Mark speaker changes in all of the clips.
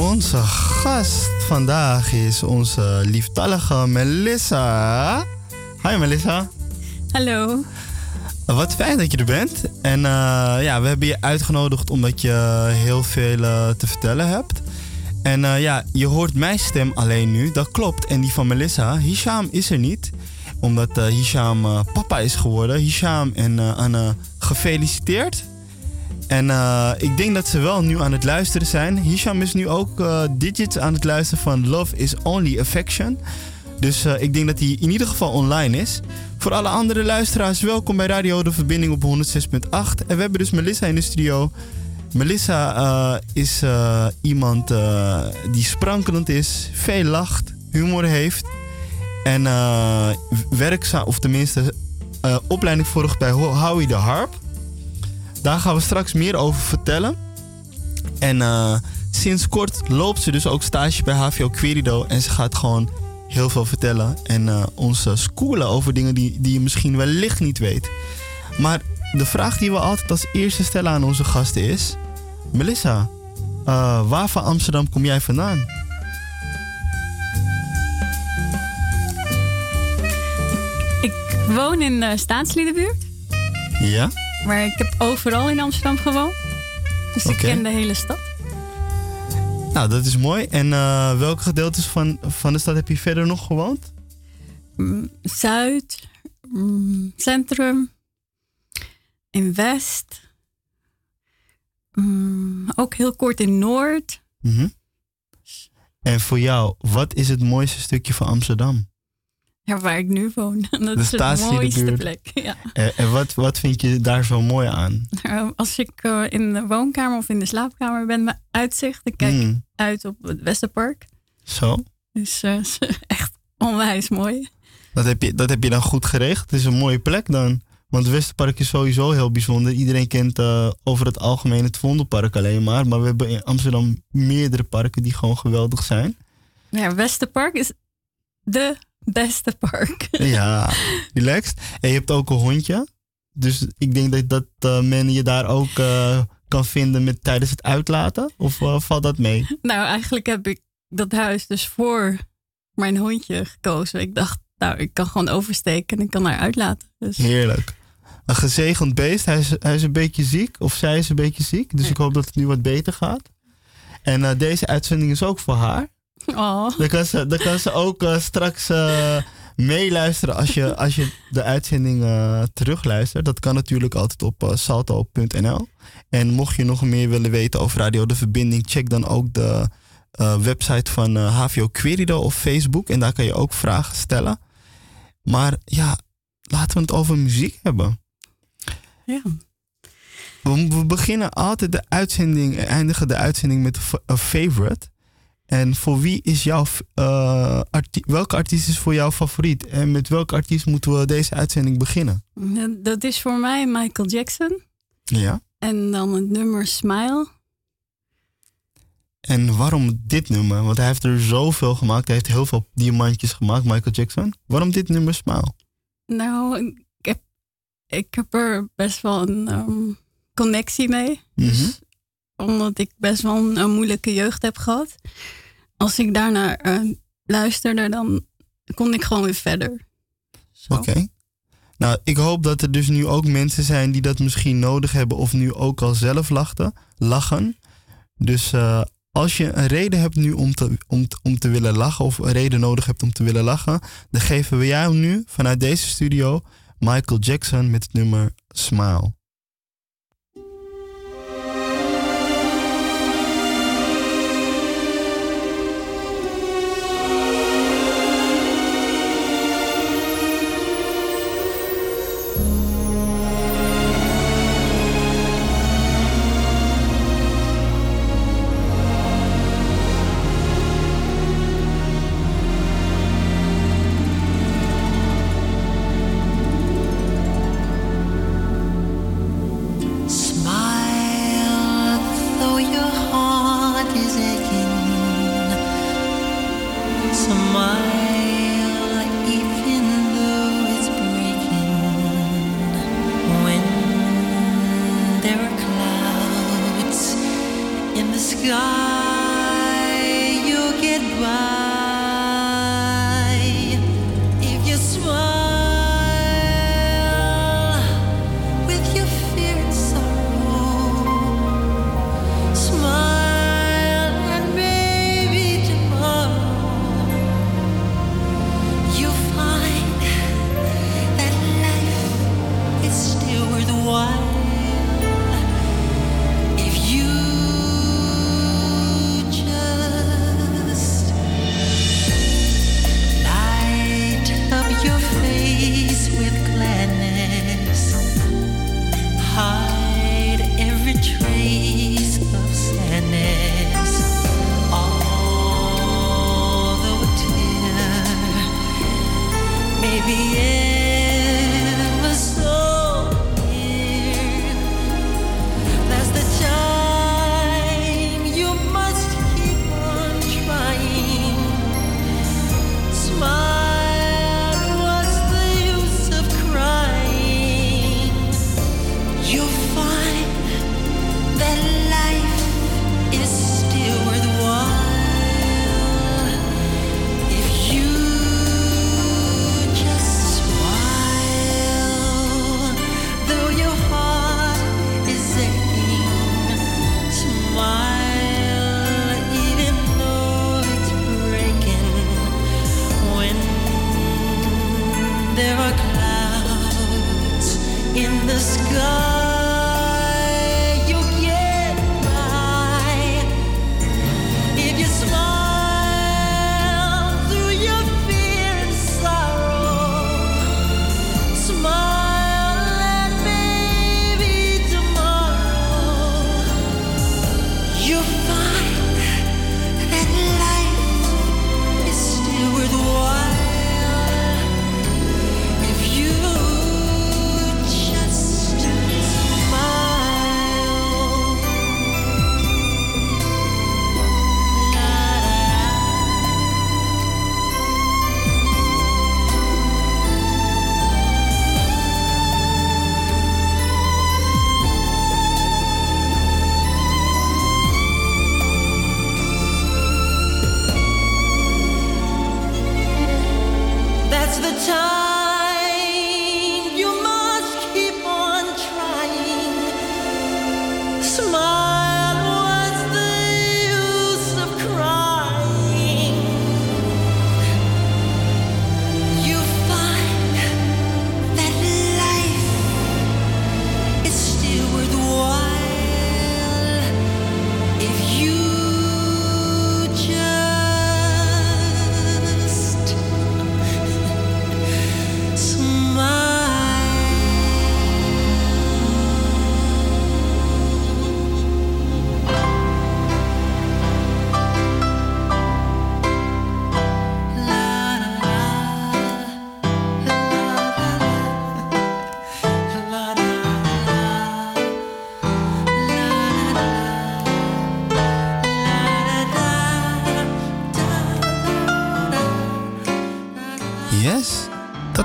Speaker 1: Onze gast vandaag is onze lieftallige Melissa. Hi Melissa.
Speaker 2: Hallo.
Speaker 1: Wat fijn dat je er bent. En eh, ja, we hebben je uitgenodigd omdat je heel veel eh, te vertellen hebt. En eh, ja, je hoort mijn stem alleen nu, dat klopt. En die van Melissa. Hisham is er niet, omdat Hisham papa is geworden. Hisham en Anne, gefeliciteerd. En eh, ik denk dat ze wel nu aan het luisteren zijn. Hisham is nu ook eh, digits aan het luisteren van Love is Only Affection. Dus eh, ik denk dat hij in ieder geval online is. Voor alle andere luisteraars, welkom bij Radio De Verbinding op 106.8. En we hebben dus Melissa in de studio. Melissa is iemand die sprankelend is, veel lacht, humor heeft. En werkzaam, of tenminste opleiding volgt bij Ho- Howie de Harp. Daar gaan we straks meer over vertellen. En eh, sinds kort loopt ze dus ook stage bij HVO Querido. En ze gaat gewoon heel veel vertellen. En eh, ons eh, schoolen over dingen die, die je misschien wellicht niet weet. Maar de vraag die we altijd als eerste stellen aan onze gasten is... Melissa, waar van Amsterdam kom jij vandaan?
Speaker 2: Ik woon in de Staatsliedenbuurt.
Speaker 1: Ja?
Speaker 2: Maar ik heb overal in Amsterdam gewoond. Dus ik ken de hele stad.
Speaker 1: Nou, dat is mooi. En eh, welke gedeeltes van, van de stad heb je verder nog gewoond?
Speaker 2: Mm, Zuid, mm, Centrum, in West. Mm, ook heel kort in Noord.
Speaker 1: Mhm. En voor jou, wat is het mooiste stukje van Amsterdam?
Speaker 2: Ja, waar ik nu woon. Dat is de mooiste plek. Ja.
Speaker 1: En, en wat, wat vind je daar zo mooi aan?
Speaker 2: Nou, Als ik eh, in de woonkamer of in de slaapkamer ben, mijn uitzicht, ik kijk
Speaker 1: Mm,
Speaker 2: uit op het Westerpark.
Speaker 1: zo,
Speaker 2: Dus eh, is echt onwijs mooi.
Speaker 1: dat heb, je, dat heb je dan goed geregeld. Het is een mooie plek dan. Want het Westerpark is sowieso heel bijzonder. Iedereen kent eh, over het algemeen het Vondelpark alleen maar. Maar we hebben in Amsterdam meerdere parken die gewoon geweldig zijn.
Speaker 2: Ja, Westerpark is de beste park.
Speaker 1: Ja, relaxed. En je hebt ook een hondje. Dus ik denk dat, dat eh, men je daar ook eh, kan vinden met, tijdens het uitlaten. Of eh, valt dat mee?
Speaker 2: nou, eigenlijk heb ik dat huis dus voor mijn hondje gekozen. Ik dacht, nou, ik kan gewoon oversteken en ik kan haar uitlaten. Dus
Speaker 1: Heerlijk. Een gezegend beest. Hij is, hij is een beetje ziek. Of zij is een beetje ziek. Dus ik hoop dat het nu wat beter gaat. En deze uitzending is ook voor haar.
Speaker 2: Oh,
Speaker 1: Dan kan ze, dan kan ze ook eh, straks eh, meeluisteren als je, als je de uitzending eh, terugluistert. Dat kan natuurlijk altijd op salto.nl. En mocht je nog meer willen weten over Radio De Verbinding, check dan ook de website van HVO Querido of Facebook. En daar kan je ook vragen stellen. Maar ja, laten we het over muziek hebben.
Speaker 2: ja.
Speaker 1: We, we beginnen altijd de uitzending, eindigen de uitzending met een favorite. En voor wie is jouw, eh, arti- welke artiest is voor jou favoriet? En met welke artiest moeten we deze uitzending beginnen?
Speaker 2: Dat is voor mij Michael Jackson.
Speaker 1: Ja.
Speaker 2: En dan het nummer Smile.
Speaker 1: En waarom dit nummer? Want hij heeft er zoveel gemaakt. Hij heeft heel veel diamantjes gemaakt, Michael Jackson. Waarom dit nummer Smile?
Speaker 2: Nou, ik heb, ik heb er best wel een ehm, connectie mee.
Speaker 1: Mhm.
Speaker 2: Dus omdat ik best wel een, moeilijke jeugd heb gehad. Als ik daarnaar eh, luisterde, dan kon ik gewoon weer verder.
Speaker 1: Oké. Nou, ik hoop dat er dus nu ook mensen zijn die dat misschien nodig hebben of nu ook al zelf lachten, lachen. Dus eh, als je een reden hebt nu om te, om, om te willen lachen of een reden nodig hebt om te willen lachen, dan geven we jou nu vanuit deze studio Michael Jackson met het nummer Smile. in the sky.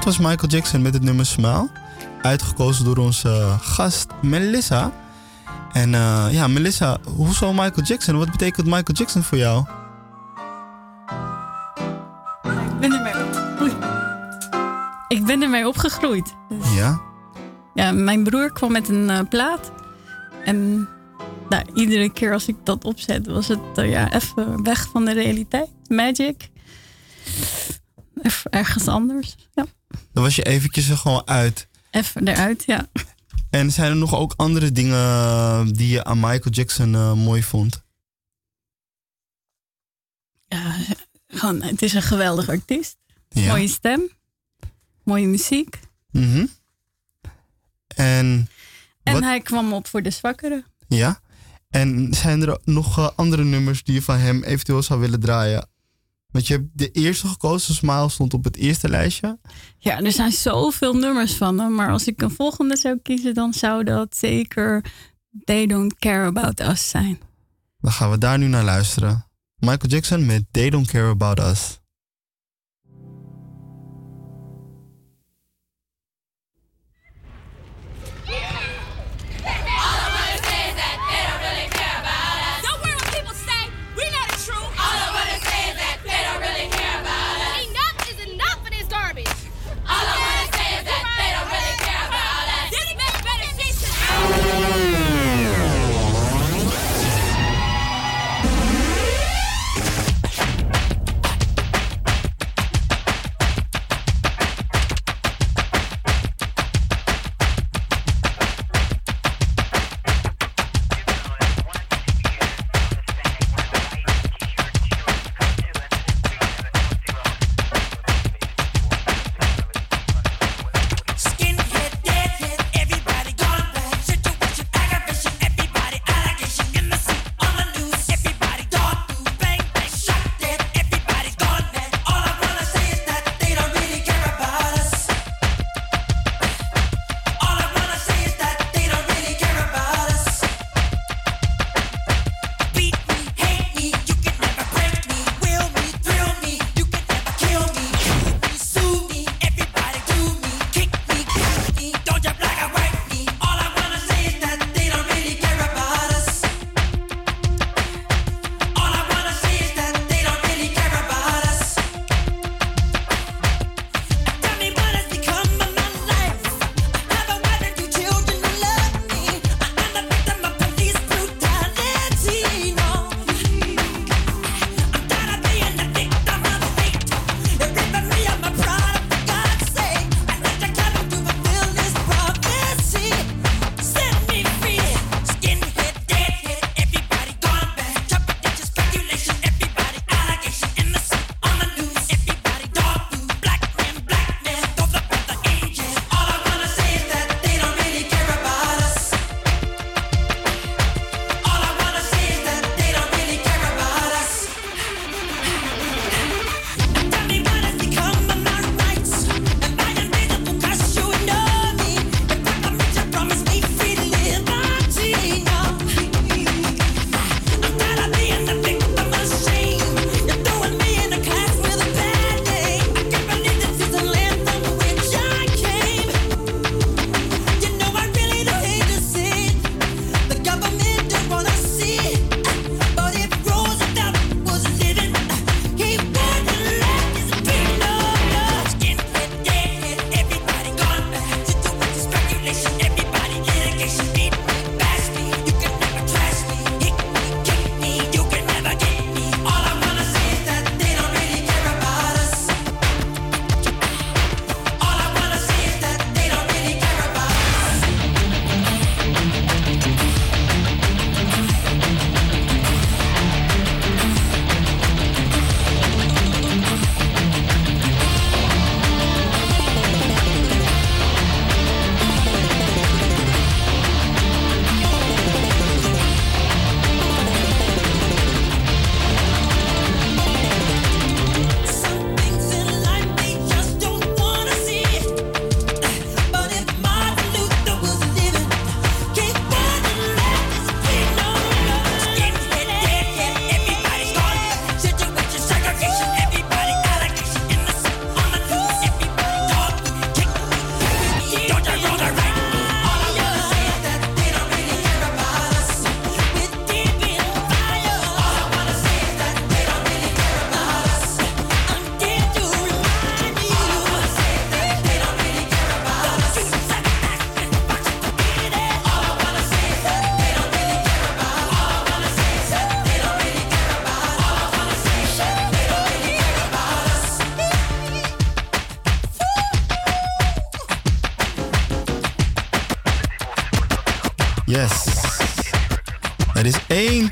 Speaker 1: Was Michael Jackson met het nummer Smile. Uitgekozen door onze gast Melissa. En uh, ja, Melissa, hoezo Michael Jackson? Wat betekent Michael Jackson voor jou?
Speaker 2: Ik ben ermee, ik ben ermee opgegroeid.
Speaker 1: Dus ja?
Speaker 2: Ja, mijn broer kwam met een uh, plaat. En nou, iedere keer als ik dat opzet, was het uh, ja, even weg van de realiteit. Magic. Even ergens anders. Ja.
Speaker 1: Dan was je eventjes er gewoon uit.
Speaker 2: Even eruit, ja.
Speaker 1: En zijn er nog ook andere dingen eh, die je aan Michael Jackson uh, mooi vond?
Speaker 2: Ja, gewoon, het is een geweldig artiest. Mooie stem. Mooie muziek.
Speaker 1: Mm En,
Speaker 2: en hij kwam op voor de zwakkeren.
Speaker 1: Ja. En zijn er nog uh, andere nummers die je van hem eventueel zou willen draaien want je hebt de eerste gekozen, Smile stond op het eerste lijstje.
Speaker 2: Ja, er zijn zoveel nummers van hem. Maar als ik een volgende zou kiezen, dan zou dat zeker They Don't Care About Us zijn.
Speaker 1: Dan gaan we daar nu naar luisteren. Michael Jackson met They Don't Care About Us.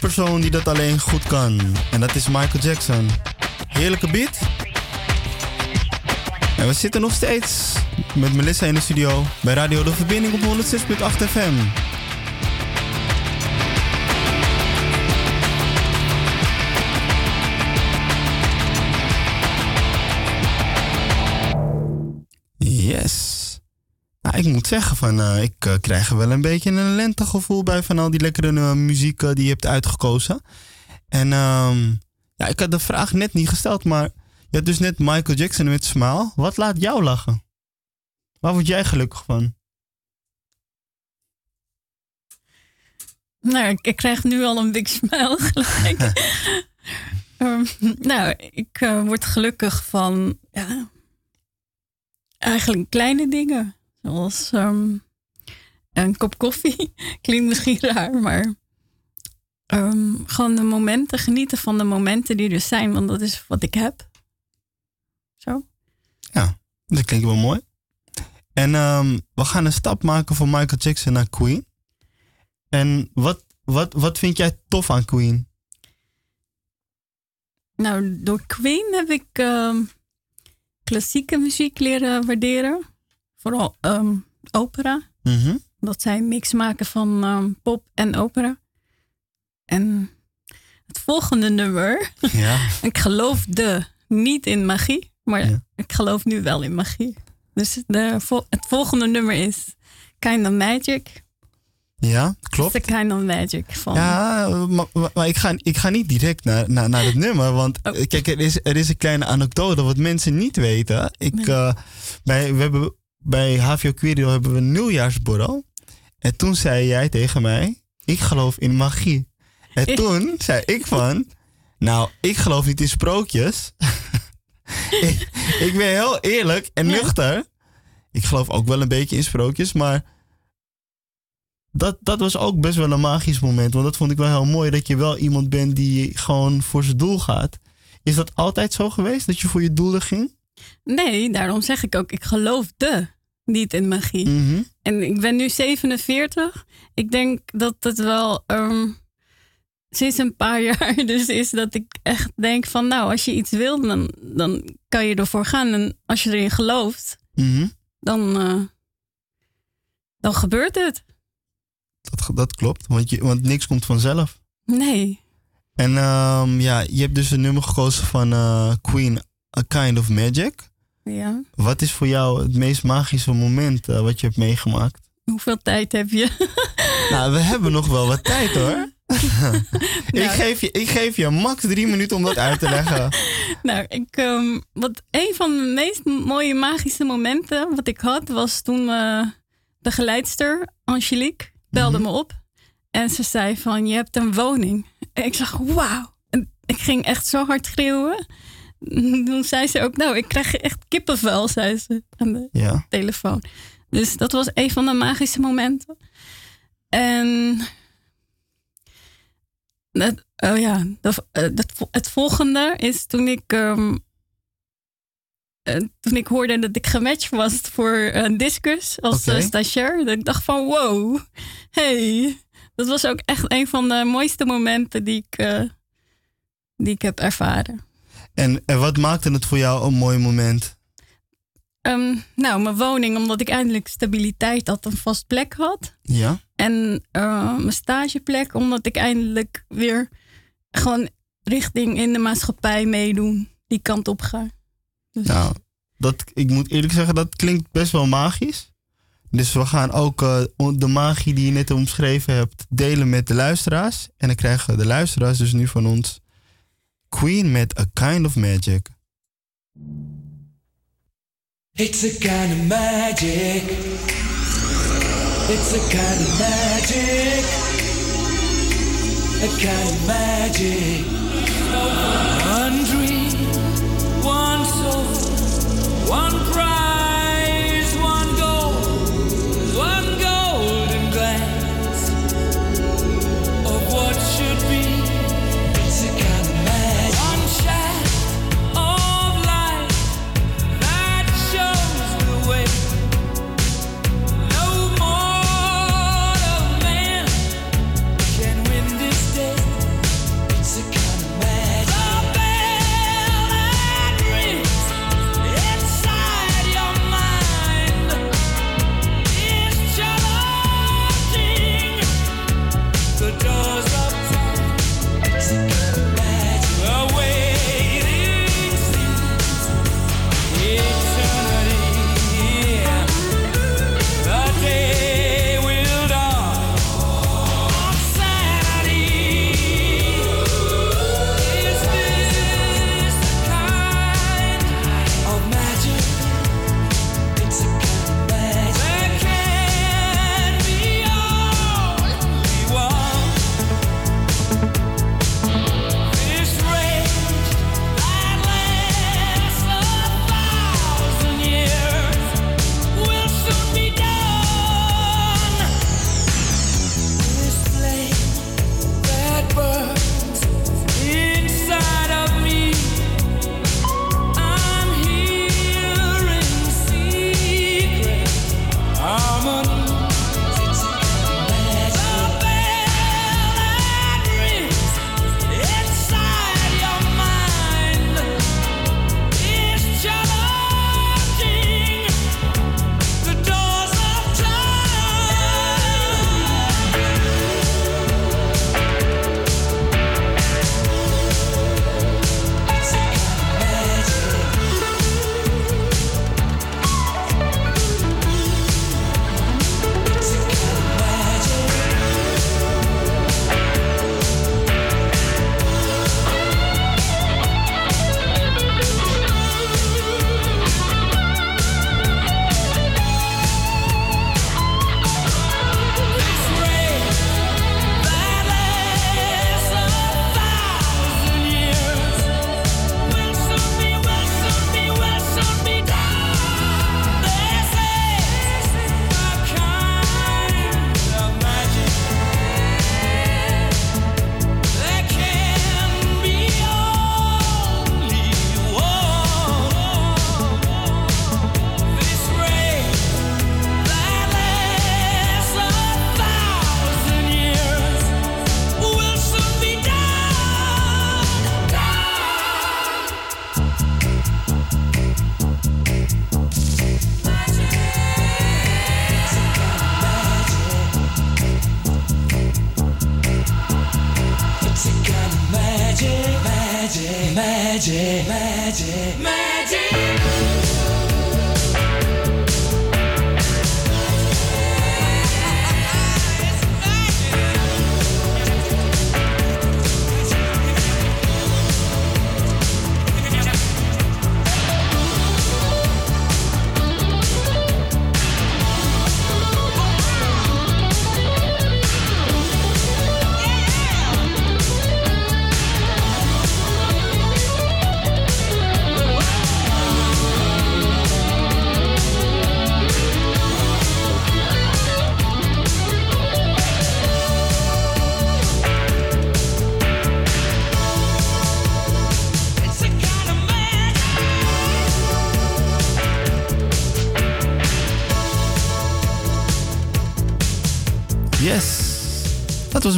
Speaker 1: Persoon die dat alleen goed kan. En dat is Michael Jackson. Heerlijke beat. En we zitten nog steeds met Melissa in de studio bij Radio De Verbinding op 106.8 FM. Ik moet zeggen, van, uh, ik uh, krijg er wel een beetje een lentegevoel bij van al die lekkere uh, muziek die je hebt uitgekozen. En um, ja, ik had de vraag net niet gesteld, maar je had dus net Michael Jackson met Smile. Wat laat jou lachen? Waar word jij gelukkig van?
Speaker 2: Nou, ik, ik krijg nu al een big smile gelijk. um, nou, ik word gelukkig van ja, eigenlijk kleine dingen. Zoals um, een kop koffie. Klinkt misschien raar, maar um, gewoon de momenten, genieten van de momenten die er zijn, want dat is wat ik heb. Zo.
Speaker 1: Ja, dat klinkt wel mooi. En um, we gaan een stap maken van Michael Jackson naar Queen. En wat, wat, wat vind jij tof aan Queen?
Speaker 2: Nou, door Queen heb ik klassieke muziek leren waarderen vooral um, opera.
Speaker 1: Mm
Speaker 2: Dat zij een mix maken van um, pop en opera. En het volgende nummer.
Speaker 1: Ja.
Speaker 2: ik geloofde niet in magie, maar ja. ik geloof nu wel in magie. Dus de, het volgende nummer is Kind of Magic.
Speaker 1: Ja, klopt.
Speaker 2: The Kind of Magic van.
Speaker 1: Ja, maar, maar, ik, ga, ik ga niet direct naar, naar, naar het nummer. Want oh. kijk, er is, er is een kleine anekdote wat mensen niet weten. Ik, nee. uh, bij, we hebben bij HVO Quirio hebben we een nieuwjaarsborrel. En toen zei jij tegen mij, ik geloof in magie. En toen zei ik van, nou, ik geloof niet in sprookjes. ik, ik, ben heel eerlijk en nuchter. Ik geloof ook wel een beetje in sprookjes, maar dat, dat was ook best wel een magisch moment. Want dat vond ik wel heel mooi, dat je wel iemand bent die gewoon voor zijn doel gaat. Is dat altijd zo geweest, dat je voor je doelen ging?
Speaker 2: Nee, daarom zeg ik ook, ik geloofde niet in magie.
Speaker 1: Mm
Speaker 2: En ik ben nu 47. Ik denk dat het wel um, sinds een paar jaar dus is dat ik echt denk van nou, als je iets wil, dan, dan kan je ervoor gaan. En als je erin gelooft,
Speaker 1: mm
Speaker 2: dan, uh, dan gebeurt het.
Speaker 1: Dat, dat klopt, want, je, want niks komt vanzelf.
Speaker 2: Nee.
Speaker 1: En um, ja, je hebt dus een nummer gekozen van uh, Queen, A Kind of Magic.
Speaker 2: Ja.
Speaker 1: Wat is voor jou het meest magische moment uh, wat je hebt meegemaakt?
Speaker 2: Hoeveel tijd heb je?
Speaker 1: nou, we hebben nog wel wat tijd hoor. nou. ik, geef je, ik geef je max drie minuten om dat uit te leggen.
Speaker 2: nou, ik, um, wat een van de meest mooie magische momenten wat ik had, was toen uh, de geleidster Angelique belde mm -hmm. me op. En ze zei van, je hebt een woning. En ik zag, wauw. En ik ging echt zo hard schreeuwen. Toen zei ze ook, nou, ik krijg echt kippenvel, zei ze aan de
Speaker 1: ja.
Speaker 2: telefoon. Dus dat was een van de magische momenten. En het, oh ja, dat, dat, het volgende is toen ik, um, toen ik hoorde dat ik gematcht was voor een discus als
Speaker 1: okay.
Speaker 2: stagiair. Dat ik dacht van, wow, hey. Dat was ook echt een van de mooiste momenten die ik, uh, die ik heb ervaren.
Speaker 1: En, en wat maakte het voor jou een mooi moment?
Speaker 2: Um, nou, mijn woning, omdat ik eindelijk stabiliteit had, een vast plek had.
Speaker 1: Ja.
Speaker 2: En uh, mijn stageplek, omdat ik eindelijk weer gewoon richting in de maatschappij meedoen, die kant op ga.
Speaker 1: Dus. Nou, dat, ik moet eerlijk zeggen, dat klinkt best wel magisch. Dus we gaan ook uh, de magie die je net omschreven hebt delen met de luisteraars. En dan krijgen de luisteraars dus nu van ons Queen met A Kind of Magic.
Speaker 3: It's a kind of magic. It's a kind of magic. A kind of magic. One dream, one soul, one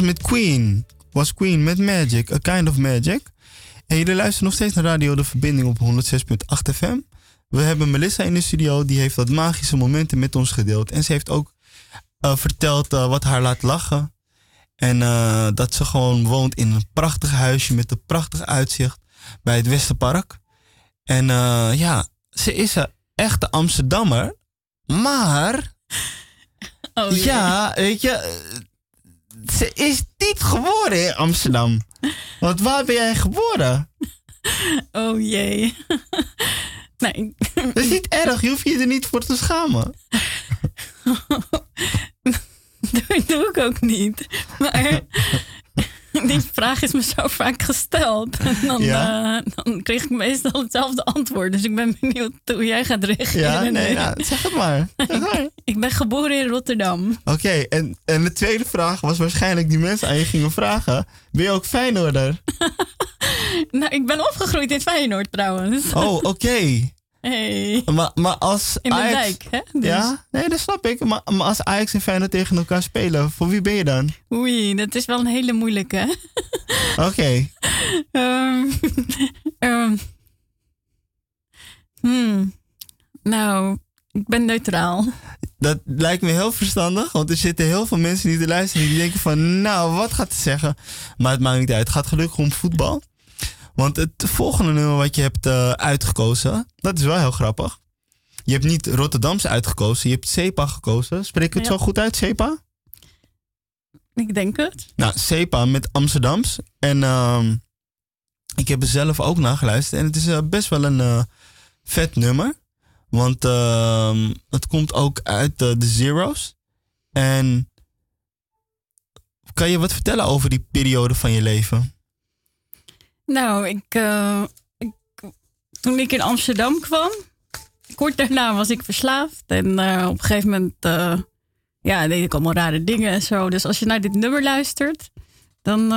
Speaker 1: met Queen. Was Queen met Magic, A Kind of Magic. En jullie luisteren nog steeds naar Radio De Verbinding op 106.8 FM. We hebben Melissa in de studio, die heeft dat magische momenten met ons gedeeld. En ze heeft ook eh, verteld eh, wat haar laat lachen. En eh, dat ze gewoon woont in een prachtig huisje met een prachtig uitzicht bij het Westerpark. En ja, ze is een echte Amsterdammer. Maar
Speaker 2: Oh,
Speaker 1: ja, weet je, ze is niet geboren in Amsterdam. Want waar ben jij geboren?
Speaker 2: Oh jee. nee.
Speaker 1: Dat is niet erg, je hoeft je er niet voor te schamen.
Speaker 2: Dat doe ik ook niet. Maar die vraag is me zo vaak gesteld. En dan,
Speaker 1: Ja?
Speaker 2: eh, dan kreeg ik meestal hetzelfde antwoord. Dus ik ben benieuwd hoe jij gaat reageren.
Speaker 1: Ja, nee, nou, zeg het maar. Zeg het maar.
Speaker 2: Ik ben geboren in Rotterdam.
Speaker 1: Oké, en, en de tweede vraag was waarschijnlijk die mensen aan je gingen vragen. Ben je ook Feyenoorder?
Speaker 2: Nou, ik ben opgegroeid in Feyenoord trouwens.
Speaker 1: Oh, oké.
Speaker 2: Hey.
Speaker 1: Maar, maar als
Speaker 2: In de
Speaker 1: Ajax...
Speaker 2: dijk, hè? Dus,
Speaker 1: Ja, nee, dat snap ik. Maar, maar als Ajax en Feyenoord tegen elkaar spelen, voor wie ben je dan?
Speaker 2: Oei, dat is wel een hele moeilijke.
Speaker 1: Oké.
Speaker 2: Ehm, ehm, hmm. Nou, ik ben neutraal.
Speaker 1: Dat lijkt me heel verstandig, want er zitten heel veel mensen die te luisteren die denken van, nou, wat gaat ze zeggen? Maar het maakt niet uit. Het gaat gelukkig om voetbal. Want het volgende nummer wat je hebt eh, uitgekozen, dat is wel heel grappig. Je hebt niet Rotterdamse uitgekozen, je hebt Sepa gekozen. Spreek ik het
Speaker 2: Ja.
Speaker 1: zo goed uit, Sepa?
Speaker 2: Ik denk het.
Speaker 1: Nou, Sepa met Amsterdams. En ehm, ik heb er zelf ook naar geluisterd. En het is eh, best wel een eh, vet nummer. Want ehm, het komt ook uit de Zero's. En kan je wat vertellen over die periode van je leven?
Speaker 2: Nou, ik, eh, ik, toen ik in Amsterdam kwam, kort daarna was ik verslaafd. En eh, op een gegeven moment eh, ja, deed ik allemaal rare dingen en zo. Dus als je naar dit nummer luistert, dan,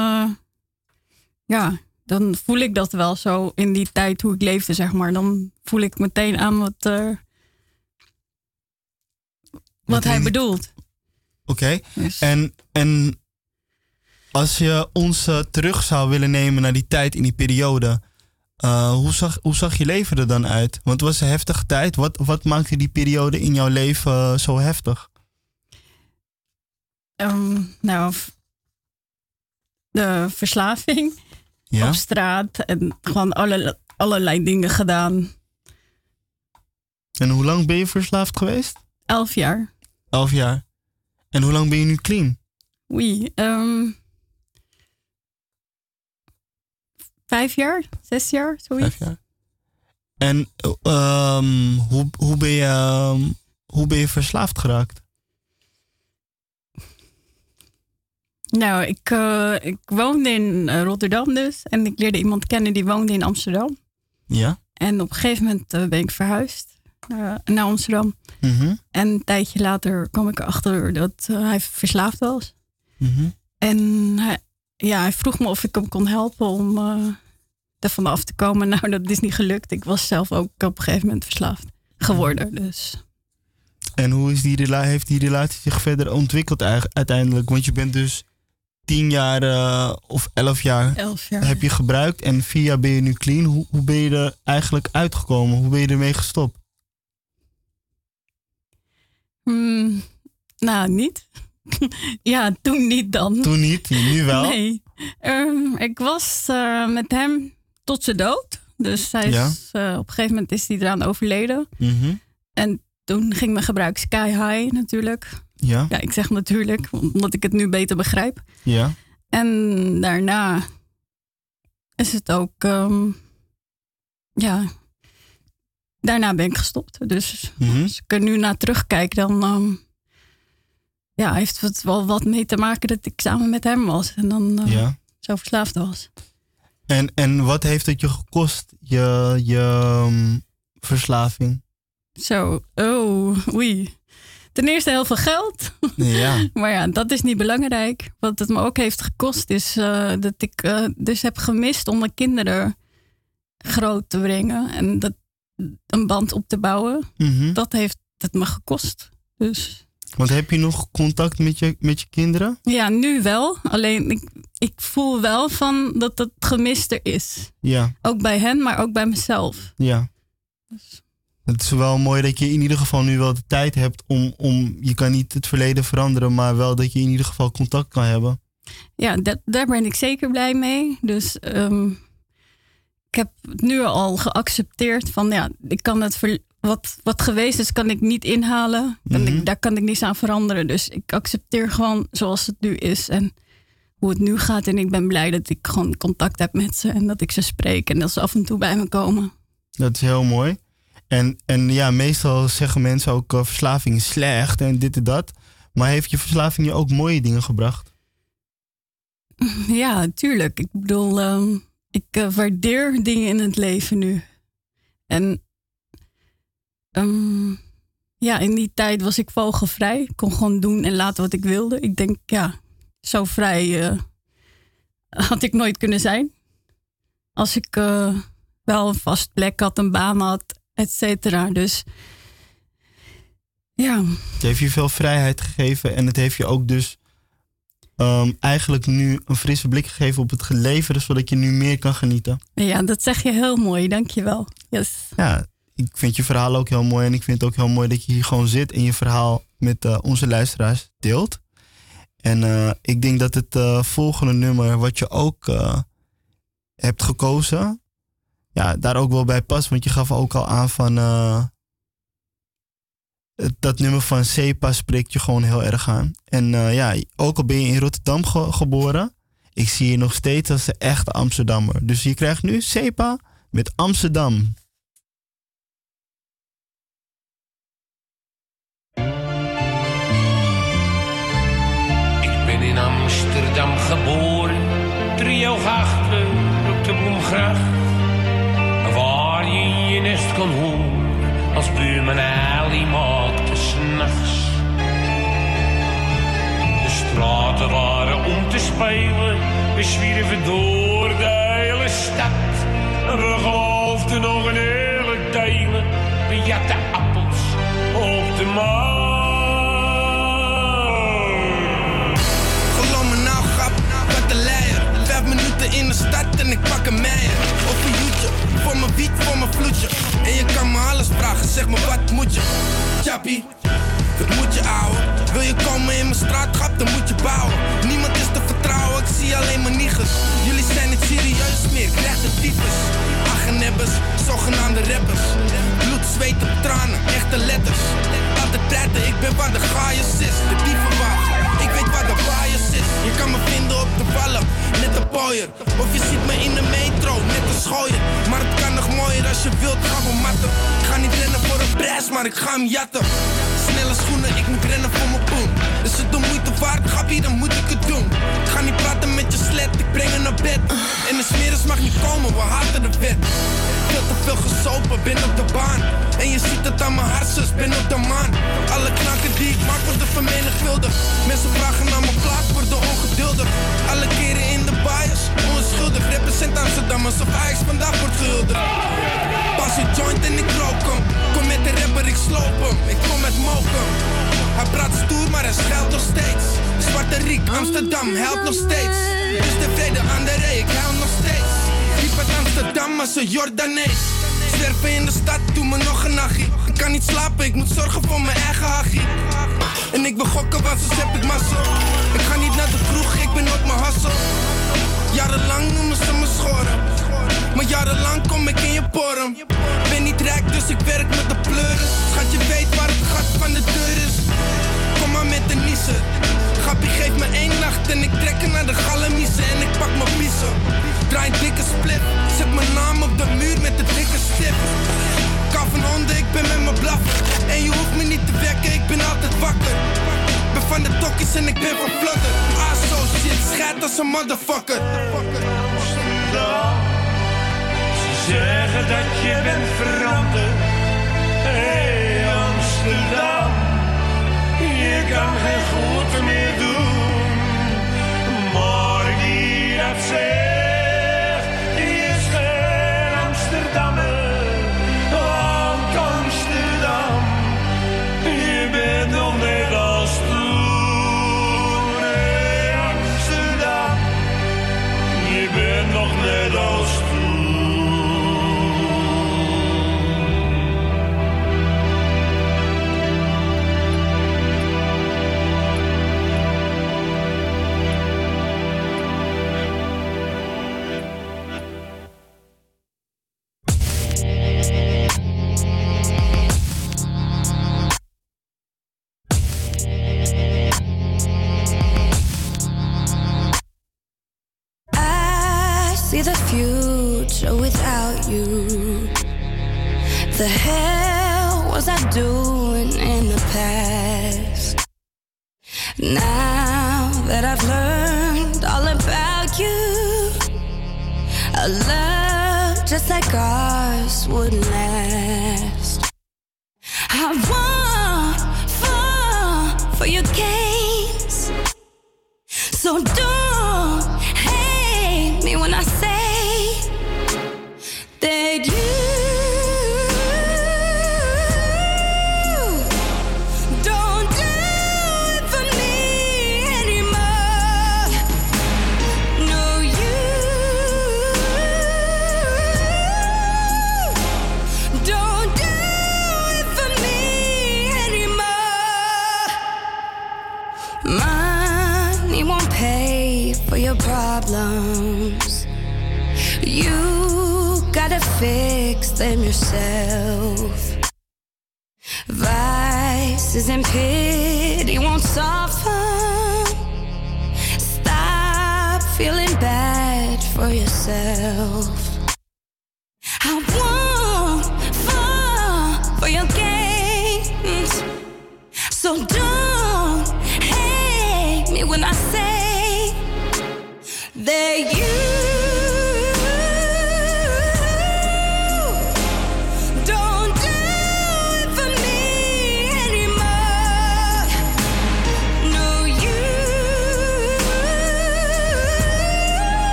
Speaker 2: ja, dan voel ik dat wel zo in die tijd hoe ik leefde, zeg maar. Dan voel ik meteen aan wat, eh, wat hij bedoelt.
Speaker 1: Oké.
Speaker 2: Dus,
Speaker 1: En, en als je ons eh, terug zou willen nemen naar die tijd in die periode. eh, hoe, zag, hoe zag je leven er dan uit? Want het was een heftige tijd. Wat, wat maakte die periode in jouw leven eh, zo heftig?
Speaker 2: ehm, nou, de verslaving.
Speaker 1: Ja?
Speaker 2: op straat en gewoon alle, allerlei dingen gedaan.
Speaker 1: En hoe lang ben je verslaafd geweest?
Speaker 2: Elf jaar.
Speaker 1: Elf jaar. En hoe lang ben je nu clean?
Speaker 2: Oei. ehm, vijf jaar? Zes jaar? Zoiets.
Speaker 1: Vijf jaar. En ehm, hoe, hoe, ben je, ehm, hoe ben je verslaafd geraakt?
Speaker 2: Nou, ik, eh, ik woonde in eh, Rotterdam dus. En ik leerde iemand kennen die woonde in Amsterdam.
Speaker 1: Ja?
Speaker 2: En op een gegeven moment eh, ben ik verhuisd naar, naar Amsterdam.
Speaker 1: Mhm,
Speaker 2: En een tijdje later kwam ik erachter dat hij verslaafd was.
Speaker 1: mhm.
Speaker 2: En hij, ja, hij vroeg me of ik hem kon helpen om eh er vanaf te komen. Nou, dat is niet gelukt. Ik was zelf ook op een gegeven moment verslaafd geworden. Dus
Speaker 1: En hoe is die heeft die relatie zich verder ontwikkeld uiteindelijk? Want je bent dus tien jaar eh, of elf jaar
Speaker 2: elf jaar.
Speaker 1: heb je gebruikt en vier jaar ben je nu clean. Hoe, hoe ben je er eigenlijk uitgekomen? Hoe ben je ermee gestopt?
Speaker 2: Hmm, nou, niet. Ja, toen niet dan.
Speaker 1: Toen niet, nu wel.
Speaker 2: Nee. Ehm, ik was eh, met hem tot zijn dood. Dus hij is,
Speaker 1: Ja.
Speaker 2: eh, op een gegeven moment is hij eraan overleden.
Speaker 1: Mhm.
Speaker 2: En toen ging mijn gebruik sky high natuurlijk.
Speaker 1: Ja,
Speaker 2: Ja, ik zeg natuurlijk, omdat ik het nu beter begrijp.
Speaker 1: ja.
Speaker 2: En daarna is het ook, ehm, ja, daarna ben ik gestopt. Dus
Speaker 1: Mhm.
Speaker 2: als ik er nu naar terugkijk, dan ehm, ja, heeft het wel wat mee te maken dat ik samen met hem was. En dan eh,
Speaker 1: ja.
Speaker 2: zo verslaafd was.
Speaker 1: En, en wat heeft het je gekost, je, je ehm, verslaving?
Speaker 2: Zo, oh, oei. Ten eerste heel veel geld.
Speaker 1: Ja,
Speaker 2: Maar ja, dat is niet belangrijk. Wat het me ook heeft gekost is eh, dat ik eh, dus heb gemist om mijn kinderen groot te brengen. En dat, een band op te bouwen.
Speaker 1: Mhm.
Speaker 2: Dat heeft het me gekost. Dus
Speaker 1: Want heb je nog contact met je, met je kinderen?
Speaker 2: ja, nu wel. Alleen ik, ik voel wel van dat het gemist er is.
Speaker 1: Ja,
Speaker 2: Ook bij hen, maar ook bij mezelf.
Speaker 1: ja. Het is wel mooi dat je in ieder geval nu wel de tijd hebt om, om... Je kan niet het verleden veranderen, maar wel dat je in ieder geval contact kan hebben.
Speaker 2: Ja, dat, daar ben ik zeker blij mee. Dus ehm, ik heb het nu al geaccepteerd van ja, ik kan het ver- wat, wat geweest is, kan ik niet inhalen. En
Speaker 1: Mhm.
Speaker 2: ik, daar kan ik niets aan veranderen. Dus ik accepteer gewoon zoals het nu is en hoe het nu gaat. En ik ben blij dat ik gewoon contact heb met ze en dat ik ze spreek en dat ze af en toe bij me komen.
Speaker 1: Dat is heel mooi. En, en ja, meestal zeggen mensen ook eh, verslaving is slecht en dit en dat. Maar heeft je verslaving je ook mooie dingen gebracht?
Speaker 2: Ja, tuurlijk. Ik bedoel, ehm, ik eh, waardeer dingen in het leven nu. En ehm, ja, in die tijd was ik vogelvrij. Ik kon gewoon doen en laten wat ik wilde. Ik denk, ja, zo vrij eh, had ik nooit kunnen zijn. Als ik eh, wel een vast plek had, een baan had, et cetera. Dus ja,
Speaker 1: Het heeft je veel vrijheid gegeven en het heeft je ook dus ehm, eigenlijk nu een frisse blik gegeven op het leven, zodat je nu meer kan genieten.
Speaker 2: ja, dat zeg je heel mooi. Dankjewel. Yes.
Speaker 1: Ja, ik vind je verhaal ook heel mooi en ik vind het ook heel mooi dat je hier gewoon zit en je verhaal met eh, onze luisteraars deelt. En eh, ik denk dat het eh, volgende nummer wat je ook hebt gekozen, ja, daar ook wel bij past. Want je gaf ook al aan van dat nummer van Sepa spreekt je gewoon heel erg aan. En ja, ook al ben je in Rotterdam ge- geboren, ik zie je nog steeds als een echte Amsterdammer. Dus je krijgt nu Sepa met Amsterdam.
Speaker 4: Geboren, driehoog op de Bloemgracht. Waar je je nest kon horen, als buurman Ali maakte s'nachts. De straten waren om te spelen, we zwierven door de hele stad. En we geloofden nog een hele delen, we jatten appels op de markt.
Speaker 5: Ik pak een meier. Op een joetje, voor mijn wiet, voor mijn vloedje. En je kan me alles vragen, zeg me wat moet je? Chappie, wat moet je ouwe? Wil je komen in mijn straatgrap, dan moet je bouwen. Niemand is te vertrouwen, ik zie alleen maar niggers. Jullie zijn niet serieus meer, krijg de tyfus. Aggenebbers, zogenaamde rappers. Bloed, zweet en tranen, echte letters. Altijd praten, ik ben waar de gaaiers is. De ik weet waar de bias is. Je kan me vinden op de vallen, net een pooier. Of je ziet me in de metro, net een schooier. Maar het kan nog mooier als je wilt, gaan we matten. Ik ga niet rennen voor een prijs, maar ik ga hem jatten. Schoenen, ik moet rennen voor mijn poen. Is het de moeite waard, grappie, dan moet ik het doen. Ik ga niet praten met je slet, ik breng hem naar bed. En de smeres mag niet komen, we haten de wet. Veel te veel gesopen, ben op de baan. En je ziet het aan mijn hartjes, ben op de maan. Alle knakken die ik maak worden vermenigvuldigd. Mensen vragen naar mijn plaat, worden ongeduldig. Alle keren in de bias, onschuldig. Represent Amsterdam alsof Ajax vandaag wordt gehuldigd. Pas een joint en ik rook. Kom met de rapper, ik sloop hem. Ik kom met moken. Hij praat stoer, maar hij schuilt nog steeds. Zwarte Riek, Amsterdam, helpt nog steeds. Dus tevreden aan de rij, ik huil nog steeds. Diep uit Amsterdam als een Jordanees. Zwerven in de stad, doe me nog een nachtje. Ik kan niet slapen, ik moet zorgen voor mijn eigen hachie. En ik wil gokken, want soms heb ik massa. Ik ga niet naar de kroeg, ik ben op mijn hassel. Jarenlang noemen ze me schoren. Maar jarenlang kom ik in je porm. Ben niet rijk, dus ik werk met de pleuren. Schat, je weet waar het gat van de deur is. Kom maar met de niezen. Gappie, geef me één nacht en ik trek naar de galamiezen en ik pak mijn biezen. Draai een dikke split, zet mijn naam op de muur met de dikke stip. Kan van honden, ik ben met mijn blaf. En je hoeft me niet te wekken, ik ben altijd wakker. Ben van de tokkies en ik ben van flutter. Ah, zo shit, schijt als een motherfucker.
Speaker 6: Zeggen dat je bent veranderd. Hey Amsterdam, je kan geen goed meer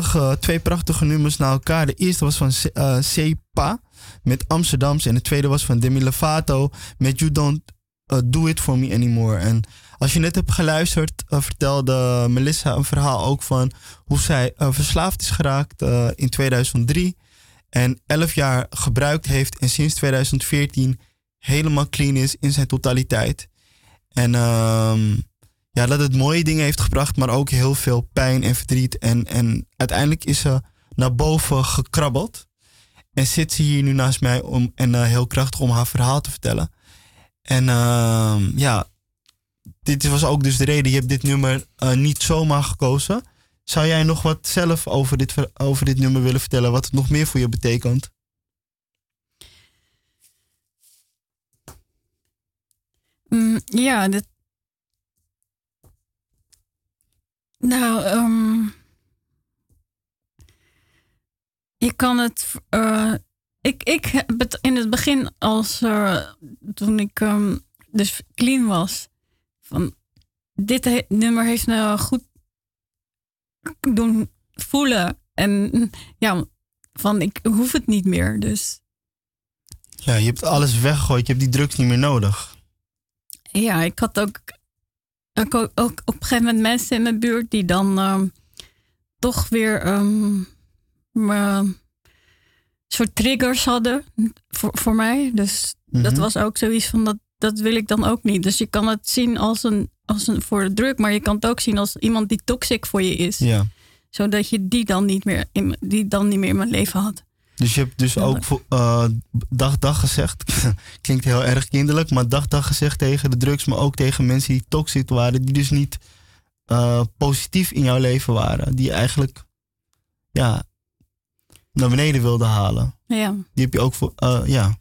Speaker 1: prachtige, twee prachtige nummers naar elkaar. De eerste was van eh, Sepa met Amsterdams. En de tweede was van Demi Lovato met You Don't eh, Do It For Me Anymore. En als je net hebt geluisterd, eh, vertelde Melissa een verhaal ook van hoe zij eh, verslaafd is geraakt eh, in 2003. En 11 jaar gebruikt heeft en sinds 2014 helemaal clean is in zijn totaliteit. En ehm, ja, dat het mooie dingen heeft gebracht, maar ook heel veel pijn en verdriet. En, en uiteindelijk is ze naar boven gekrabbeld. En zit ze hier nu naast mij om, en eh, heel krachtig om haar verhaal te vertellen. En ehm, ja, dit was ook dus de reden. Je hebt dit nummer eh, niet zomaar gekozen. Zou jij nog wat zelf over dit, ver- over dit nummer willen vertellen? Wat het nog meer voor je betekent?
Speaker 2: Mm, ja, dit. Nou, ehm, je kan het. eh, ik, ik heb het in het begin als. eh, toen ik ehm, dus clean was. Van, dit he- nummer heeft me goed doen voelen. En ja, van ik hoef het niet meer. Dus
Speaker 1: Ja, je hebt alles weggegooid. Je hebt die drugs niet meer nodig.
Speaker 2: Ja, ik had ook, ook, ook, ook op een gegeven moment mensen in mijn buurt die dan ehm, toch weer me- soort triggers hadden voor, voor mij. Dus dat
Speaker 1: Mhm.
Speaker 2: was ook zoiets van dat, dat wil ik dan ook niet. Dus je kan het zien als een, als een voor de druk, maar je kan het ook zien als iemand die toxic voor je is.
Speaker 1: Ja.
Speaker 2: Zodat je die dan niet meer in, die dan niet meer in mijn leven had.
Speaker 1: Dus je hebt dus ook eh, dag dag gezegd. Klinkt heel erg kinderlijk, maar dag dag gezegd tegen de drugs, maar ook tegen mensen die toxic waren, die dus niet eh, positief in jouw leven waren. Die je eigenlijk ja, naar beneden wilden halen.
Speaker 2: Ja.
Speaker 1: Die heb je ook voor, eh, ja,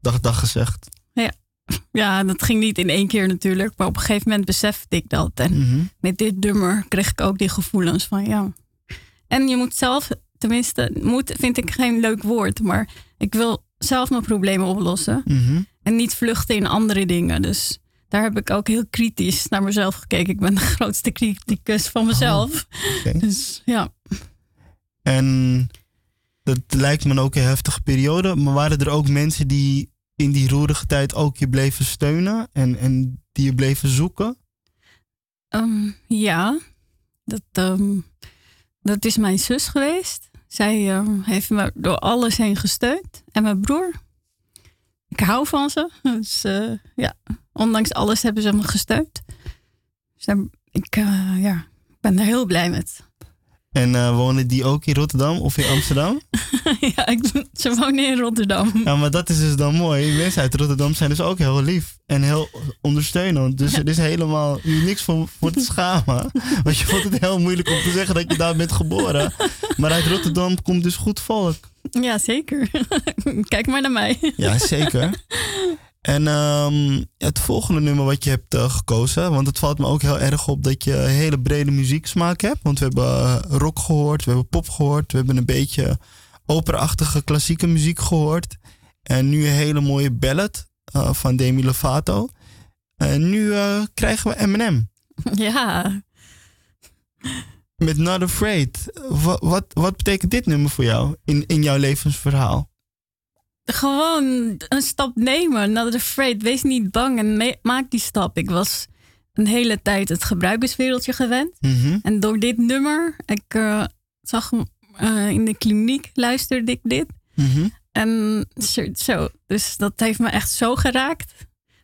Speaker 1: dag dag gezegd.
Speaker 2: Ja. ja, dat ging niet in één keer natuurlijk. Maar op een gegeven moment besefte ik dat. En
Speaker 1: Mhm.
Speaker 2: met dit nummer kreeg ik ook die gevoelens van ja. En je moet zelf, tenminste, moet vind ik geen leuk woord. Maar ik wil zelf mijn problemen oplossen.
Speaker 1: Mhm.
Speaker 2: En niet vluchten in andere dingen. Dus daar heb ik ook heel kritisch naar mezelf gekeken. Ik ben de grootste criticus van mezelf.
Speaker 1: oké.
Speaker 2: Dus ja.
Speaker 1: En dat lijkt me ook een heftige periode. Maar waren er ook mensen die in die roerige tijd ook je bleven steunen en, en die je bleven zoeken?
Speaker 2: Ehm, ja, dat, ehm, dat is mijn zus geweest. Zij ehm, heeft me door alles heen gesteund. En mijn broer. Ik hou van ze. Dus eh, ja, ondanks alles hebben ze me gesteund. Dus ik eh, ja, ik ben er heel blij met.
Speaker 1: En eh, wonen die ook in Rotterdam of in Amsterdam?
Speaker 2: ja, ik, ze wonen in Rotterdam.
Speaker 1: ja, maar dat is dus dan mooi. Mensen uit Rotterdam zijn dus ook heel lief en heel ondersteunend. Dus er is helemaal niks voor, voor te schamen. Want je vond het heel moeilijk om te zeggen dat je daar bent geboren. Maar uit Rotterdam komt dus goed volk.
Speaker 2: Ja, zeker. Kijk maar naar mij.
Speaker 1: Ja, zeker. En ehm, het volgende nummer wat je hebt eh, gekozen, want het valt me ook heel erg op dat je een hele brede muzieksmaak hebt. Want we hebben eh, rock gehoord, we hebben pop gehoord, we hebben een beetje operaachtige klassieke muziek gehoord. En nu een hele mooie ballad eh, van Demi Lovato. En nu krijgen we Eminem
Speaker 2: Ja,
Speaker 1: met Not Afraid. Wat, wat, wat betekent dit nummer voor jou in, in jouw levensverhaal?
Speaker 2: Gewoon een stap nemen. Not afraid. Wees niet bang en maak die stap. Ik was een hele tijd het gebruikerswereldje gewend.
Speaker 1: Mhm.
Speaker 2: En door dit nummer, ik eh, zag hem eh, in de kliniek, luisterde ik dit.
Speaker 1: Mhm.
Speaker 2: En zo, zo, dus dat heeft me echt zo geraakt.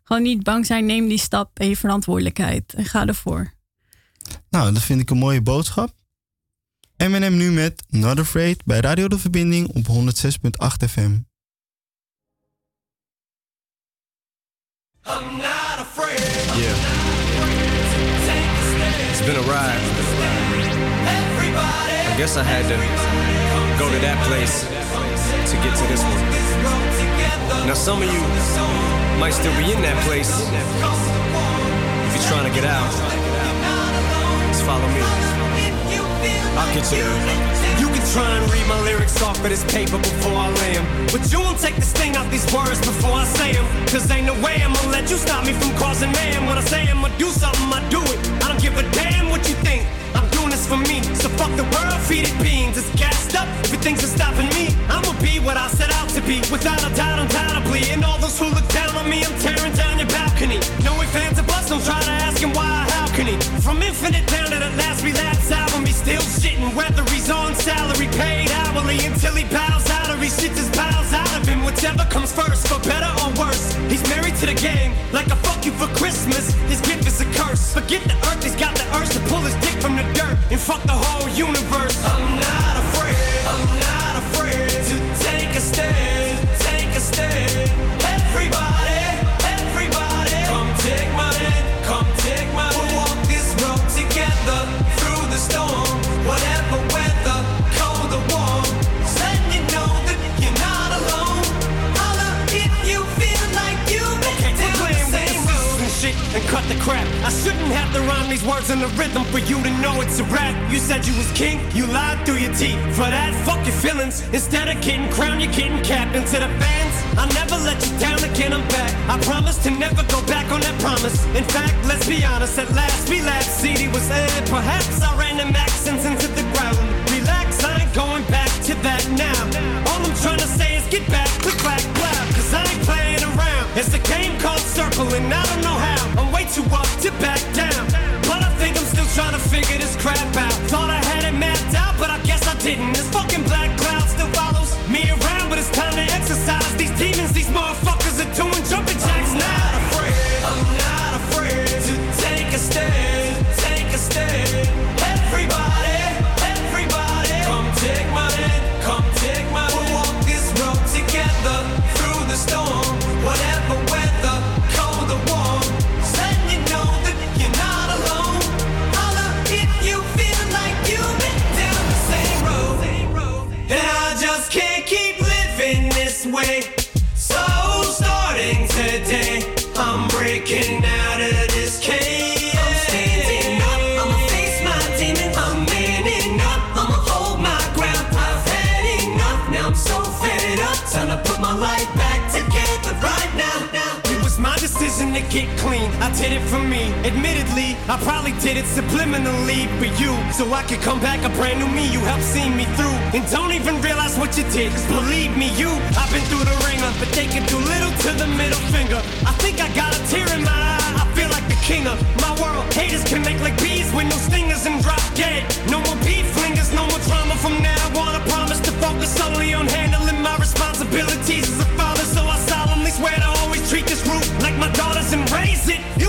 Speaker 2: Gewoon niet bang zijn, neem die stap en je verantwoordelijkheid. En ga ervoor.
Speaker 1: Nou, dat vind ik een mooie boodschap. Eminem nu met Not Afraid bij Radio De Verbinding op 106.8 FM.
Speaker 7: Yeah. It's been a ride. I guess I had to go to that place to get to this one. Now, some of you might still be in that place. If you're trying to get out, just follow me. I'll get you there.
Speaker 8: You can try and read my lyrics off of this paper before I lay 'em. But you won't take the sting out these words before I say 'em. Cause ain't no way I'ma let you stop me from causing man. When I say I'ma do something, I do it. I don't give a damn what you think. I'm doing this for me. So fuck the world, feed it beans. It's gassed up. Everything's just stopping me. I'ma be what I set out to be. Without a doubt, undoubtedly. And all those who look down on me, I'm tearing down your balcony. No ifs, ands, or buts. Don't try to ask him why how can he. From infinite down to the last relapse album, he's still shitting. Whether he's on salary paid hourly until he bows out or he shits his bowels out of him. Whichever comes first, for better or worse. He's married to the game, like a fuck you for Christmas. His gift is a curse. Forget the earth, he's got the urge to pull his dick from the dirt and fuck the whole universe. I'm not. Have rhyme these words in the rhythm for you to know it's a rap. You said you was king, you lied through your teeth. For that, fuck your feelings. Instead of getting crowned, you're getting capped. To the fans, I'll never let you down again, I'm back. I promise to never go back on that promise. In fact, let's be honest, at last we laughed. CD was aired. Perhaps I ran accents into the ground. Relax, I ain't going back to that now. All I'm trying to say is get back, click back, clap. Cause I ain't playing around. It's a game called circling, I don't know how. I'm way too up to back down. To get clean. I did it for me. Admittedly, I probably did it subliminally for you. So I could come back a brand new me. You helped see me through. And don't even realize what you did. Cause believe me, you, I've been through the ringer. But they can do little to the middle finger. I think I got a tear in my eye. I feel like the king of my world. Haters can make like bees with no stingers and drop dead. No more beef flingers, no more drama from now on. I promise to focus solely on handling my responsibilities my daughters and raise it. You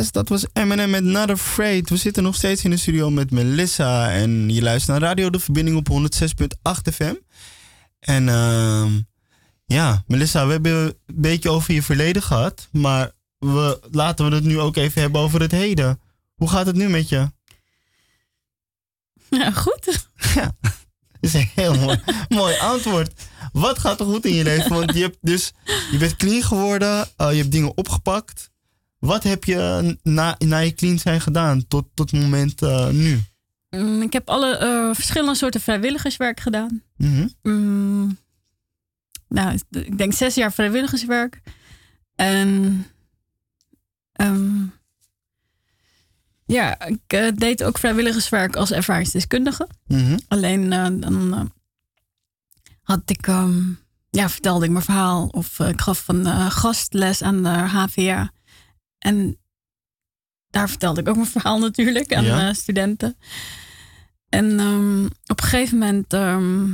Speaker 1: Yes, dat was Eminem met Not Afraid. We zitten nog steeds in de studio met Melissa. En je luistert naar Radio De Verbinding op 106.8 FM. En ehm, ja, Melissa, we hebben een beetje over je verleden gehad. Maar we, laten we het nu ook even hebben over het heden. Hoe gaat het nu met je?
Speaker 2: Ja, goed.
Speaker 1: Ja, dat is een heel mooi, mooi antwoord. Wat gaat er goed in je leven? Want je, hebt dus, je bent clean geworden, eh, je hebt dingen opgepakt. Wat heb je na, na je clean zijn gedaan tot, tot het moment eh, nu?
Speaker 2: Mm, Ik heb alle eh, verschillende soorten vrijwilligerswerk gedaan.
Speaker 1: Mhm.
Speaker 2: Mm, nou, ik denk zes jaar vrijwilligerswerk. En ehm, ja, ik eh, deed ook vrijwilligerswerk als ervaringsdeskundige.
Speaker 1: Mhm.
Speaker 2: Alleen dan had ik, ehm, ja, vertelde ik mijn verhaal of ik gaf een gastles aan de HVA. En daar vertelde ik ook mijn verhaal natuurlijk aan
Speaker 6: Ja.
Speaker 2: eh, studenten. En ehm, op een gegeven moment ehm,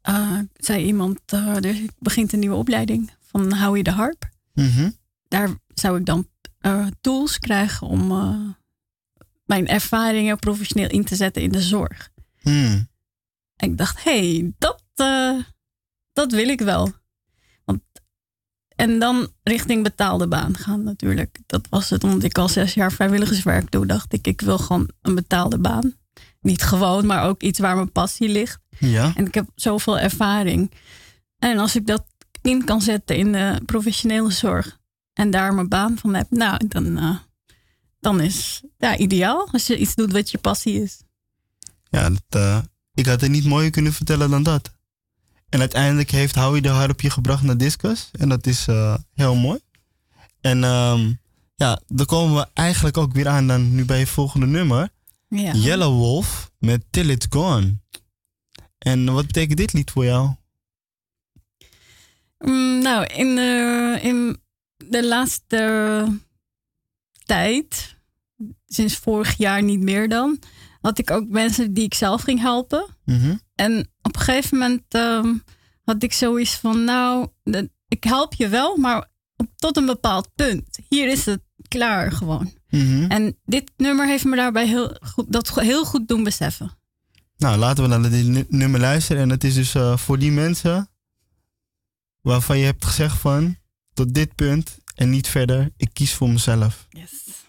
Speaker 2: eh, zei iemand, eh, er begint een nieuwe opleiding van Howie de Harp.
Speaker 1: Mhm.
Speaker 2: Daar zou ik dan tools krijgen om mijn ervaringen professioneel in te zetten in de zorg.
Speaker 1: Hmm.
Speaker 2: En ik dacht, hé, hey, dat, dat wil ik wel. En dan richting betaalde baan gaan natuurlijk. Dat was het, omdat ik al zes jaar vrijwilligerswerk doe. Dacht ik, ik wil gewoon een betaalde baan. Niet gewoon, maar ook iets waar mijn passie ligt.
Speaker 1: Ja.
Speaker 2: En ik heb zoveel ervaring. En als ik dat in kan zetten in de professionele zorg en daar mijn baan van heb, nou, dan, eh, dan is ja, ideaal als je iets doet wat je passie is.
Speaker 1: Ja, dat, eh, ik had het niet mooier kunnen vertellen dan dat. En uiteindelijk heeft Howie de harp je gebracht naar Discus. En dat is eh, heel mooi. En ehm, ja, dan komen we eigenlijk ook weer aan dan nu bij je volgende nummer.
Speaker 2: Ja.
Speaker 1: Yellow Wolf met Till It's Gone. En wat betekent dit lied voor jou?
Speaker 2: Mm, nou, in de, in de laatste tijd, sinds vorig jaar niet meer dan, had ik ook mensen die ik zelf ging helpen.
Speaker 1: Mhm.
Speaker 2: En op een gegeven moment um, had ik zoiets van, nou, ik help je wel, maar tot een bepaald punt. Hier is het klaar gewoon.
Speaker 1: Mhm.
Speaker 2: En dit nummer heeft me daarbij heel goed, dat heel goed doen beseffen.
Speaker 1: Nou, laten we naar dit nummer luisteren. En het is dus eh, voor die mensen waarvan je hebt gezegd van tot dit punt en niet verder. Ik kies voor mezelf.
Speaker 2: Yes.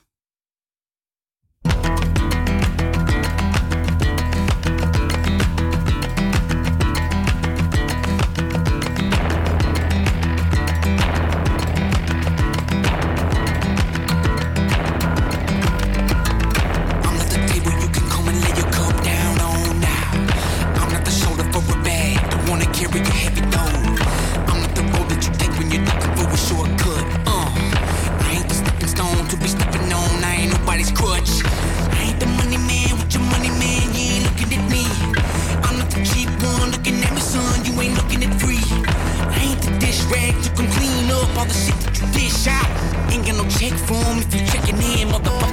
Speaker 6: rag, you can clean up all the shit that you dish out. Ain't got no check for him if you checking in, motherfucker.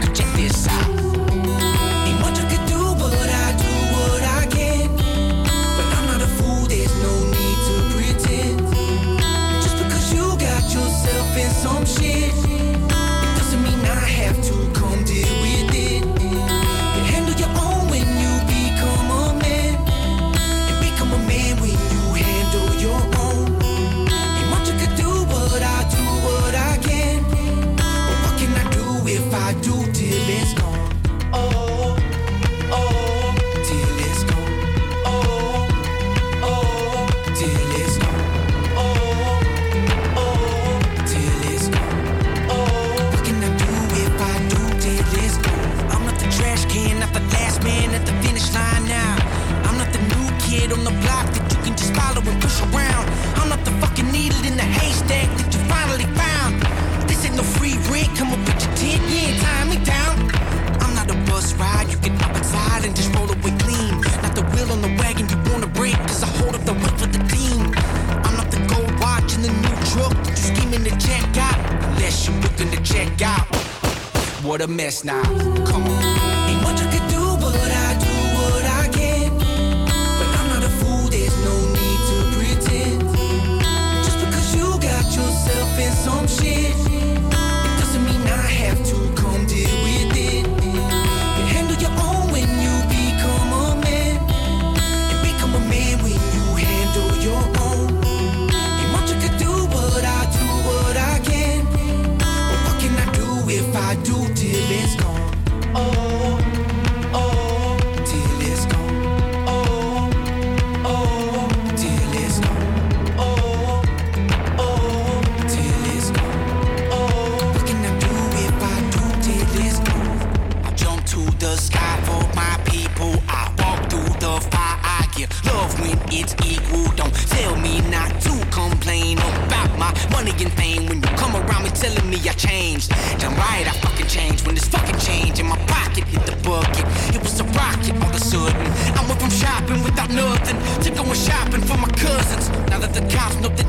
Speaker 6: this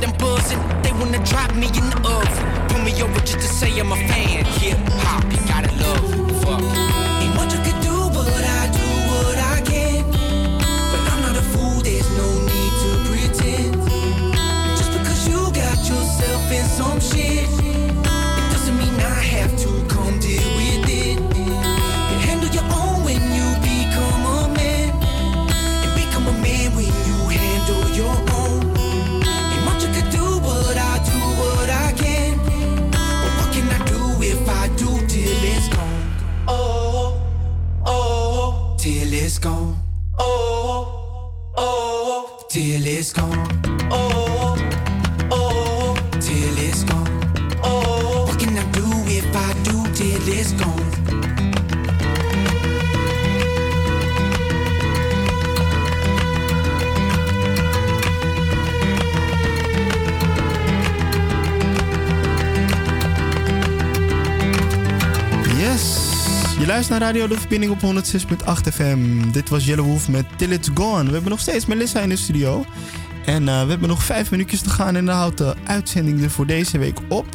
Speaker 6: and buzzing. They wanna drop me in the oven. Pull me over just to say I'm a fan. Hip hop, you gotta love. Fuck.
Speaker 1: luistert naar Radio De Verbinding op 106.8 FM. Dit was Jelle Wolf met Till It's Gone. We hebben nog steeds Melissa in de studio. En eh, we hebben nog vijf minuutjes te gaan en dan houdt de uitzending er voor deze week op.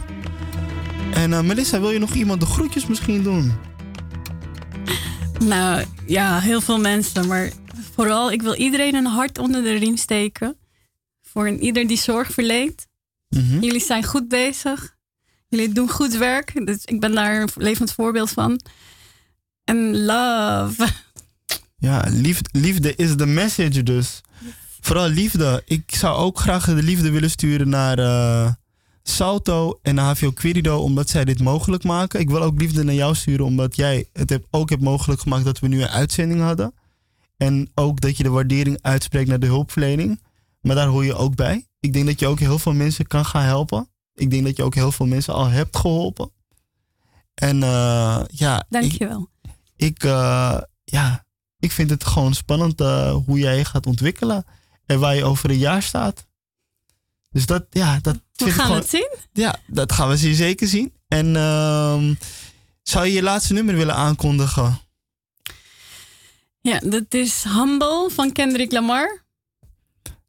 Speaker 1: En eh, Melissa, wil je nog iemand de groetjes misschien doen?
Speaker 2: Nou ja, heel veel mensen. Maar vooral, ik wil iedereen een hart onder de riem steken. Voor ieder die zorg verleent.
Speaker 1: Mhm.
Speaker 2: Jullie zijn goed bezig. Jullie doen goed werk. Dus ik ben daar een levend voorbeeld van. En love.
Speaker 1: Ja, liefde, liefde is de message dus. Vooral liefde. Ik zou ook graag de liefde willen sturen naar eh, Salto en naar HVO Querido, omdat zij dit mogelijk maken. Ik wil ook liefde naar jou sturen, omdat jij het ook hebt mogelijk gemaakt dat we nu een uitzending hadden. En ook dat je de waardering uitspreekt naar de hulpverlening. Maar daar hoor je ook bij. Ik denk dat je ook heel veel mensen kan gaan helpen. Ik denk dat je ook heel veel mensen al hebt geholpen. En eh, ja,
Speaker 2: Dankjewel.
Speaker 1: Ik, eh, ja, ik vind het gewoon spannend eh, hoe jij je gaat ontwikkelen. En waar je over een jaar staat. Dus dat, ja, dat
Speaker 2: We
Speaker 1: vind ik
Speaker 2: gaan
Speaker 1: gewoon-
Speaker 2: het zien.
Speaker 1: Ja, dat gaan we zeker zien. En ehm, zou je je laatste nummer willen aankondigen?
Speaker 2: Ja, dat is Humble van Kendrick Lamar.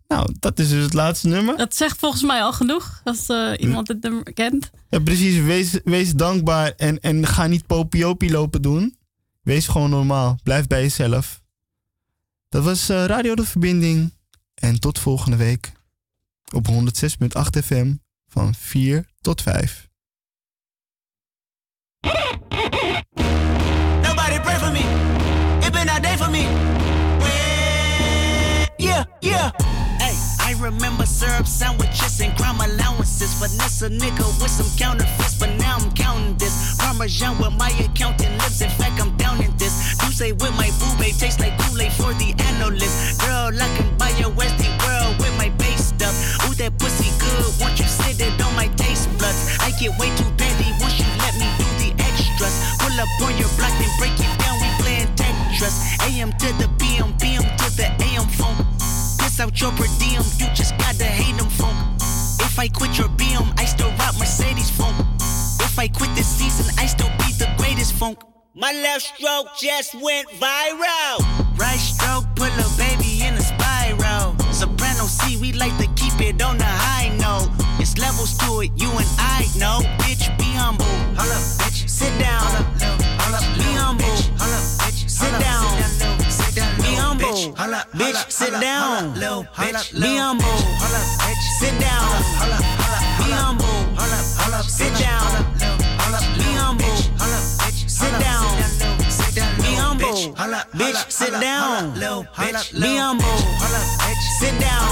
Speaker 1: Nou, dat is dus het laatste nummer.
Speaker 2: Dat zegt volgens mij al genoeg als eh, iemand het nummer kent.
Speaker 1: Ja, precies. Wees, wees dankbaar en, en ga niet popiopie lopen doen. Wees gewoon normaal. Blijf bij jezelf. Dat was eh, Radio De Verbinding. En tot volgende week. Op 106.8 FM van 4 tot 5.
Speaker 9: Nobody pray for me. It been a day for me. Yeah, yeah. Remember syrup sandwiches and crime allowances. Finesse a nigga with some counterfeits, but now I'm counting this. Parmesan with my accountant lips. In fact, I'm down in this. You say with my boo babe tastes like Kool-Aid for the analyst. Girl, I can buy your Westie world with my base stuff. Ooh, that pussy good. Once you sit it on my taste buds, I get way too petty once you let me do the extras. Pull up on your block, and break it down. We playing Tetris. AM to the PM, PM to the AM phone. Out your per diem, you just gotta hate them phone. If I quit your BM, I still rock Mercedes phone. If I quit this season, I still be the greatest funk. My left stroke just went viral. Right stroke put a baby in a spiral. Soprano C, we like to keep it on the high note. It's levels to it, you and I know. Bitch, be humble. Hold up, bitch. Sit down. Sit down. Be humble. Sit down. Be humble. Sit down. Be humble. Sit down. Be humble. Bitch, sit down. Be humble. Sit down.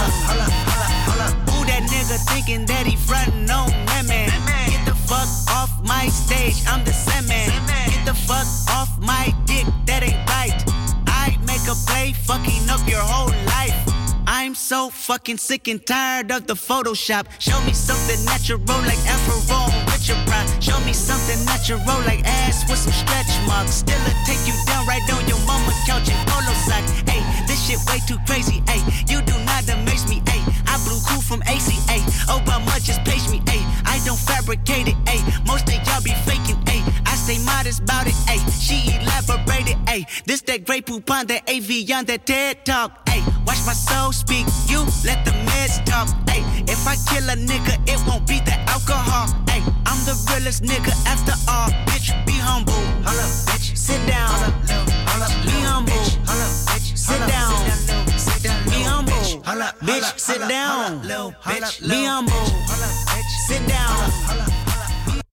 Speaker 9: Who that nigga thinking that he frontin' on man? Get the fuck off my stage, I'm the Sandman. Get the fuck off my dick, that ain't right. Make a play, fucking up your whole life. I'm so fucking sick and tired of the Photoshop. Show me something natural like Afro with your pride. Show me something natural like ass with some stretch marks. Still it take you down right on your mama couch in polo socks. Hey, this shit way too crazy. Hey, you do not amaze me. Hey, I blew cool from ACA. Obama just page me. Hey, I don't fabricate it. Hey, most of y'all be faking. Hey, I stay modest about it. Hey, she elaborated. Hey, this that great poop on that AV on that TED talk. Hey, watch my soul speak. You let the meds talk. Hey, if I kill a nigga, it won't be the alcohol. Hey, I'm the realest nigga after all. Bitch, be humble. Hold up, bitch. Sit down. Be humble. Bitch, sit down. Be humble. Bitch, sit down. Be humble. Bitch, sit down.